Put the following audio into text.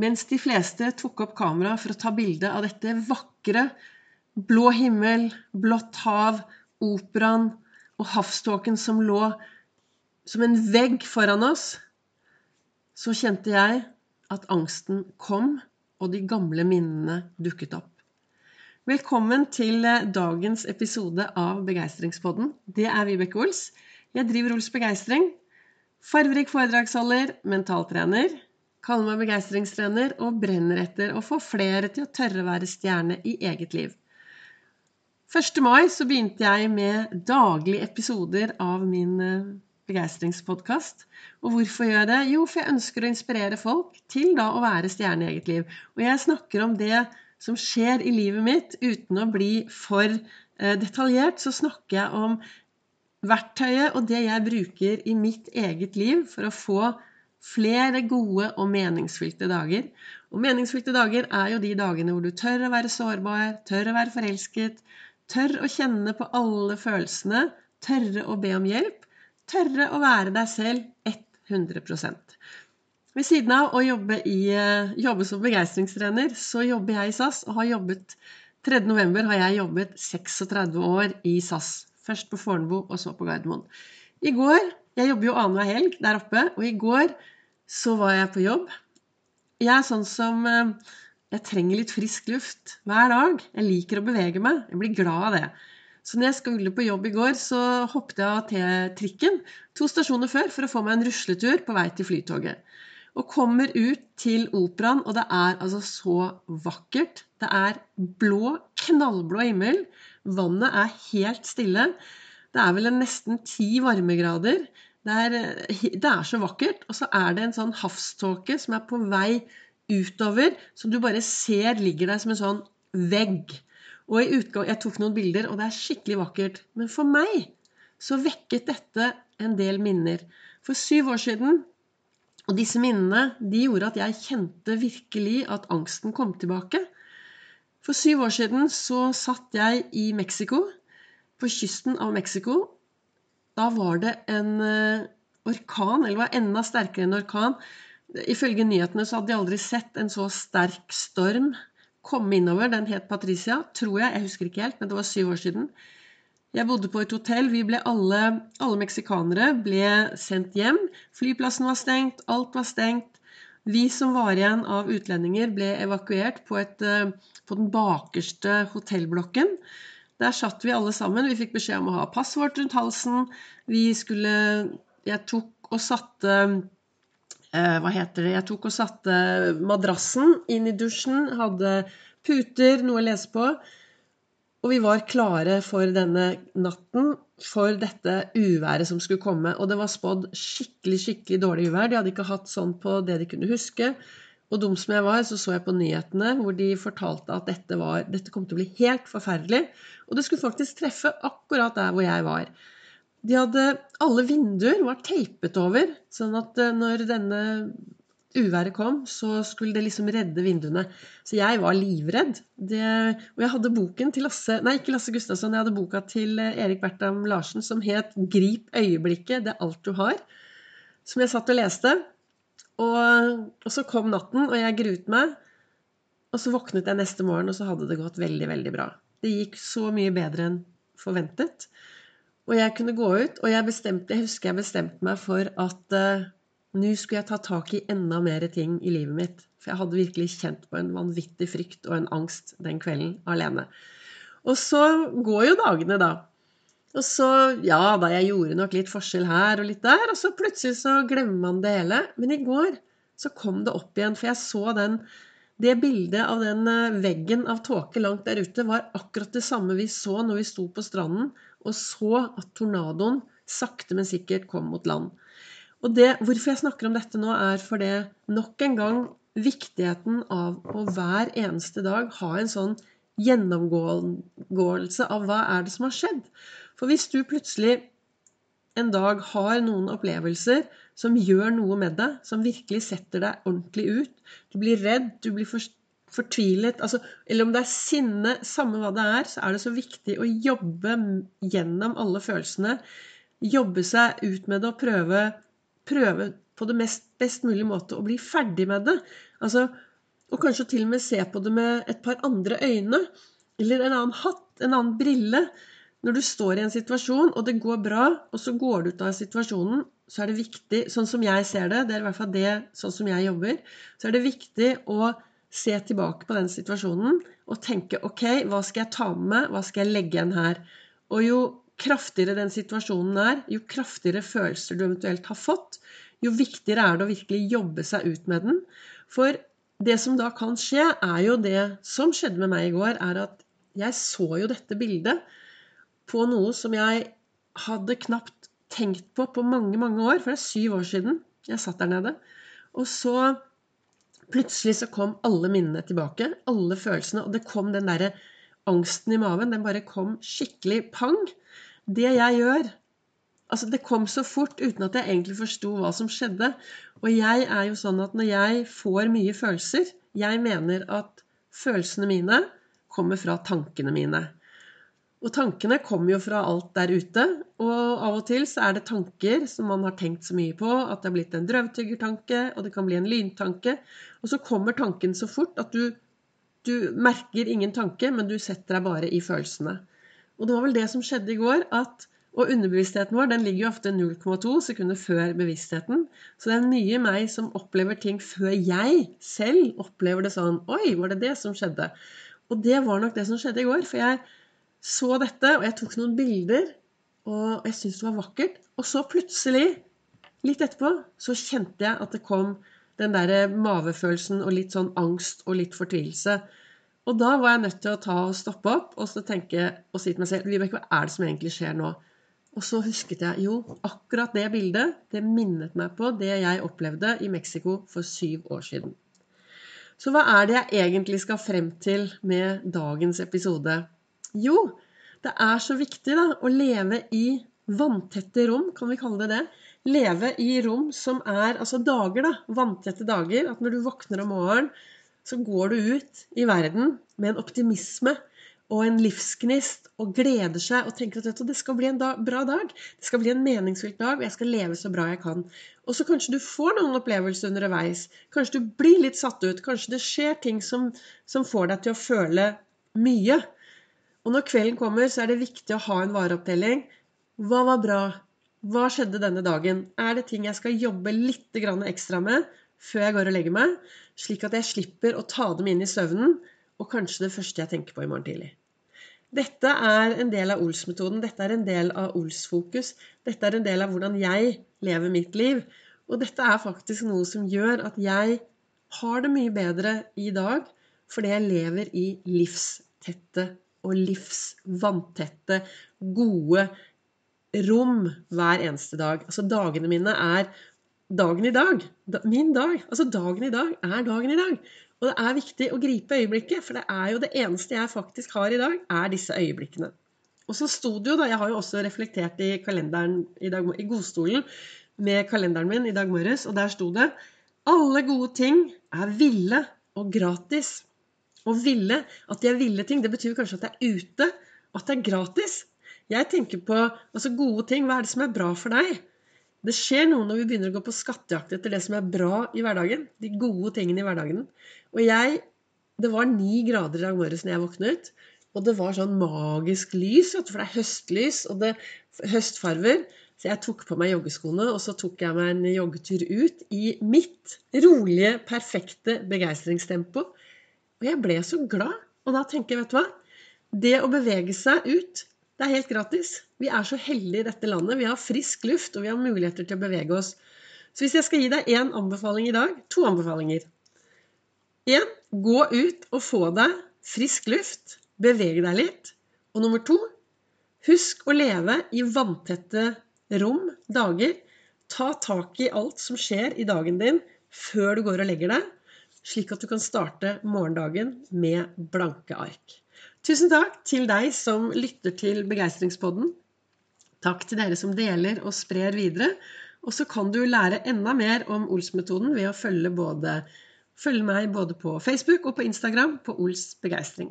mens de fleste tok opp kamera for å ta bilde av dette vakre blå himmel, blått hav, operaen og havståken som lå som en vegg foran oss, så kjente jeg at angsten kom, og de gamle minnene dukket opp. Velkommen til dagens episode av Begeistringspodden. Det er Vibeke Ols. Jeg driver Ols Begeistring. Farverik foredragsholder, mentaltrener, kaller meg begeistringstrener og brenner etter å få flere til å tørre å være stjerne i eget liv. 1. mai så begynte jeg med daglige episoder av min eh, begeistringspodkast. Og hvorfor gjør jeg det? Jo, for jeg ønsker å inspirere folk til da å være stjerne i eget liv. Og jeg snakker om det som skjer i livet mitt, uten å bli for eh, detaljert, så snakker jeg om verktøyet og det jeg bruker i mitt eget liv for å få flere gode og meningsfylte dager. Og meningsfylte dager er jo de dagene hvor du tør å være sårbar, tør å være forelsket, tør å kjenne på alle følelsene, tørre å be om hjelp, tørre å være deg selv 100 Ved siden av å jobbe, i, eh, jobbe som begeistringstrener, så jobber jeg i SAS og har jobbet 3.11. har jeg jobbet 36 år i SAS. Først på Fornebu, og så på Gardermoen. I går Jeg jobber jo annenhver helg der oppe, og i går så var jeg på jobb. Jeg er sånn som eh, Jeg trenger litt frisk luft hver dag. Jeg liker å bevege meg. Jeg blir glad av det. Så når jeg skulle på jobb i går, så hoppet jeg av T-trikken to stasjoner før for å få meg en rusletur på vei til Flytoget. Og kommer ut til operaen, og det er altså så vakkert. Det er blå, knallblå himmel. Vannet er helt stille. Det er vel en nesten ti varmegrader. Det er, det er, så vakkert. Og så er det en sånn havståke som er på vei utover, som du bare ser ligger der som en sånn vegg. Og i utgang, Jeg tok noen bilder, og det er skikkelig vakkert. Men for meg så vekket dette en del minner. For syv år siden Og disse minnene de gjorde at jeg kjente virkelig at angsten kom tilbake. For syv år siden så satt jeg i Mexico, på kysten av Mexico, da var det en eh, orkan, eller var enda sterkere enn orkan. Ifølge nyhetene så hadde de aldri sett en så sterk storm komme innover. Den het Patricia, tror jeg. Jeg husker ikke helt, men det var syv år siden. Jeg bodde på et hotell. Vi ble alle, alle meksikanere ble sendt hjem. Flyplassen var stengt, alt var stengt. Vi som var igjen av utlendinger, ble evakuert på, et, eh, på den bakerste hotellblokken. Der satt vi alle sammen. Vi fikk beskjed om å ha passet vårt rundt halsen. Vi skulle Jeg tok og satte eh, Hva heter det? Jeg tok og satte madrassen inn i dusjen. Hadde puter, noe å lese på. Og vi var klare for denne natten, for dette uværet som skulle komme. Og det var spådd skikkelig, skikkelig dårlig uvær. De hadde ikke hatt sånn på det de kunne huske. Og dum som jeg var, så så jeg på nyhetene hvor de fortalte at dette, var, dette kom til å bli helt forferdelig. Og det skulle faktisk treffe akkurat der hvor jeg var. De hadde Alle vinduer var teipet over, sånn at eh, når denne uværet kom, så skulle det liksom redde vinduene. Så jeg var livredd. Det, og jeg hadde boken til Lasse Nei, ikke Lasse Gustavsson. Jeg hadde boka til eh, Erik Bertram Larsen som het 'Grip øyeblikket. Det er alt du har'. Som jeg satt og leste. Og, og, så kom natten, og jeg gruet meg. Og så våknet jeg neste morgen, og så hadde det gått veldig, veldig bra. Det gikk så mye bedre enn forventet. Og jeg kunne gå ut, og jeg, bestemte, jeg husker jeg bestemte meg for at uh, nå skulle jeg ta tak i enda mer ting i livet mitt. For jeg hadde virkelig kjent på en vanvittig frykt og en angst den kvelden alene. Og så går jo dagene, da. Og så, ja da, jeg gjorde nok litt forskjell her og litt der, og så plutselig så glemmer man det hele. Men i går så kom det opp igjen, for jeg så den Det bildet av den eh, veggen av tåke langt der ute var akkurat det samme vi så når vi sto på stranden og så at tornadoen sakte, men sikkert kom mot land. Og det, Hvorfor jeg snakker om dette nå, er for det nok en gang viktigheten av å hver eneste dag ha en sånn gjennomgåelse av hva er det som har skjedd. For hvis du plutselig en dag har noen opplevelser som gjør noe med deg, som virkelig setter deg ordentlig ut Du blir redd, du blir fortvilet altså, Eller om det er sinne, samme hva det er, så er det så viktig å jobbe gjennom alle følelsene. Jobbe seg ut med det og prøve, prøve på det mest, best mulige måte å bli ferdig med det. Altså, og kanskje til og med se på det med et par andre øyne. Eller en annen hatt, en annen brille. Når du står i en situasjon, og det går bra, og så går du ut av situasjonen, så er det viktig, sånn som jeg ser det, det er i hvert fall det sånn som jeg jobber, så er det viktig å se tilbake på den situasjonen og tenke OK, hva skal jeg ta med meg, hva skal jeg legge igjen her? Og jo kraftigere den situasjonen er, jo kraftigere følelser du eventuelt har fått, jo viktigere er det å virkelig jobbe seg ut med den. For det som da kan skje, er jo det som skjedde med meg i går, er at jeg så jo dette bildet på noe som jeg hadde knapt tenkt på på mange, mange år. For det er syv år siden jeg satt der nede. Og så plutselig så kom alle minnene tilbake. Alle følelsene. Og det kom den derre angsten i maven. Den bare kom skikkelig pang. Det jeg gjør Altså, det kom så fort uten at jeg egentlig forsto hva som skjedde. Og jeg er jo sånn at når jeg får mye følelser Jeg mener at følelsene mine kommer fra tankene mine. Og tankene kommer jo fra alt der ute. Og av og til så er det tanker som man har tenkt så mye på at det har blitt en drøvtyggertanke, og det kan bli en lyntanke. Og så kommer tanken så fort at du, du merker ingen tanke, men du setter deg bare i følelsene. Og det var vel det som skjedde i går. at og underbevisstheten vår den ligger jo ofte 0,2 sekunder før bevisstheten. Så det er mye meg som opplever ting før jeg selv opplever det sånn Oi, var det det som skjedde? Og det var nok det som skjedde i går. For jeg så dette, og jeg tok noen bilder, og jeg syntes det var vakkert. Og så plutselig, litt etterpå, så kjente jeg at det kom den derre mavefølelsen og litt sånn angst og litt fortvilelse. Og da var jeg nødt til å ta og stoppe opp og så tenke og si til meg selv Vibeke, hva er det som egentlig skjer nå? Og så husket jeg jo, akkurat det bildet det minnet meg på det jeg opplevde i Mexico for syv år siden. Så hva er det jeg egentlig skal frem til med dagens episode? Jo, det er så viktig da, å leve i vanntette rom, kan vi kalle det det. Leve i rom som er altså dager, da. Vanntette dager. At når du våkner om morgenen, så går du ut i verden med en optimisme og en livsgnist og gleder seg og tenker at det skal bli en da, bra dag. Det skal bli en meningsfylt dag, og jeg skal leve så bra jeg kan. Og så kanskje du får noen opplevelser underveis. Kanskje du blir litt satt ut. Kanskje det skjer ting som, som får deg til å føle mye. Og når kvelden kommer, så er det viktig å ha en vareopptelling. Hva var bra? Hva skjedde denne dagen? Er det ting jeg skal jobbe litt ekstra med før jeg går og legger meg? Slik at jeg slipper å ta dem inn i søvnen, og kanskje det første jeg tenker på i morgen tidlig. Dette er en del av Ols-metoden. Dette er en del av Ols-fokus. Dette er en del av hvordan jeg lever mitt liv. Og dette er faktisk noe som gjør at jeg har det mye bedre i dag fordi jeg lever i livstette og livsvanntette, gode rom hver eneste dag. Altså dagene mine er dagen i dag. Min dag. Altså dagen i dag er dagen i dag. Og det er viktig å gripe øyeblikket, for det er jo det eneste jeg faktisk har i dag, er disse øyeblikkene. Og så sto det jo da, Jeg har jo også reflektert i kalenderen i, dag, i godstolen med kalenderen min i dag morges, og der sto det alle gode ting er ville og gratis. Å ville, at er ville ting, det betyr kanskje at det er ute, at det er gratis. Jeg tenker på altså gode ting. Hva er det som er bra for deg? Det skjer noe når vi begynner å gå på skattejakt etter det som er bra i hverdagen. De gode tingene i hverdagen. Og jeg Det var ni grader i dag morges når jeg våknet. Og det var sånn magisk lys, for det er høstlys og det høstfarver. Så jeg tok på meg joggeskoene, og så tok jeg meg en joggetur ut i mitt rolige, perfekte begeistringstempo. Og jeg ble så glad. Og da tenker jeg, vet du hva Det å bevege seg ut, det er helt gratis. Vi er så heldige i dette landet. Vi har frisk luft, og vi har muligheter til å bevege oss. Så hvis jeg skal gi deg én anbefaling i dag To anbefalinger. Én gå ut og få deg frisk luft. Bevege deg litt. Og nummer to husk å leve i vanntette rom, dager. Ta tak i alt som skjer i dagen din før du går og legger deg slik at du kan starte morgendagen med blanke ark. Tusen takk til deg som lytter til Begeistringspodden. Takk til dere som deler og sprer videre. Og så kan du lære enda mer om Ols-metoden ved å følge, både, følge meg både på Facebook og på Instagram på Ols begeistring.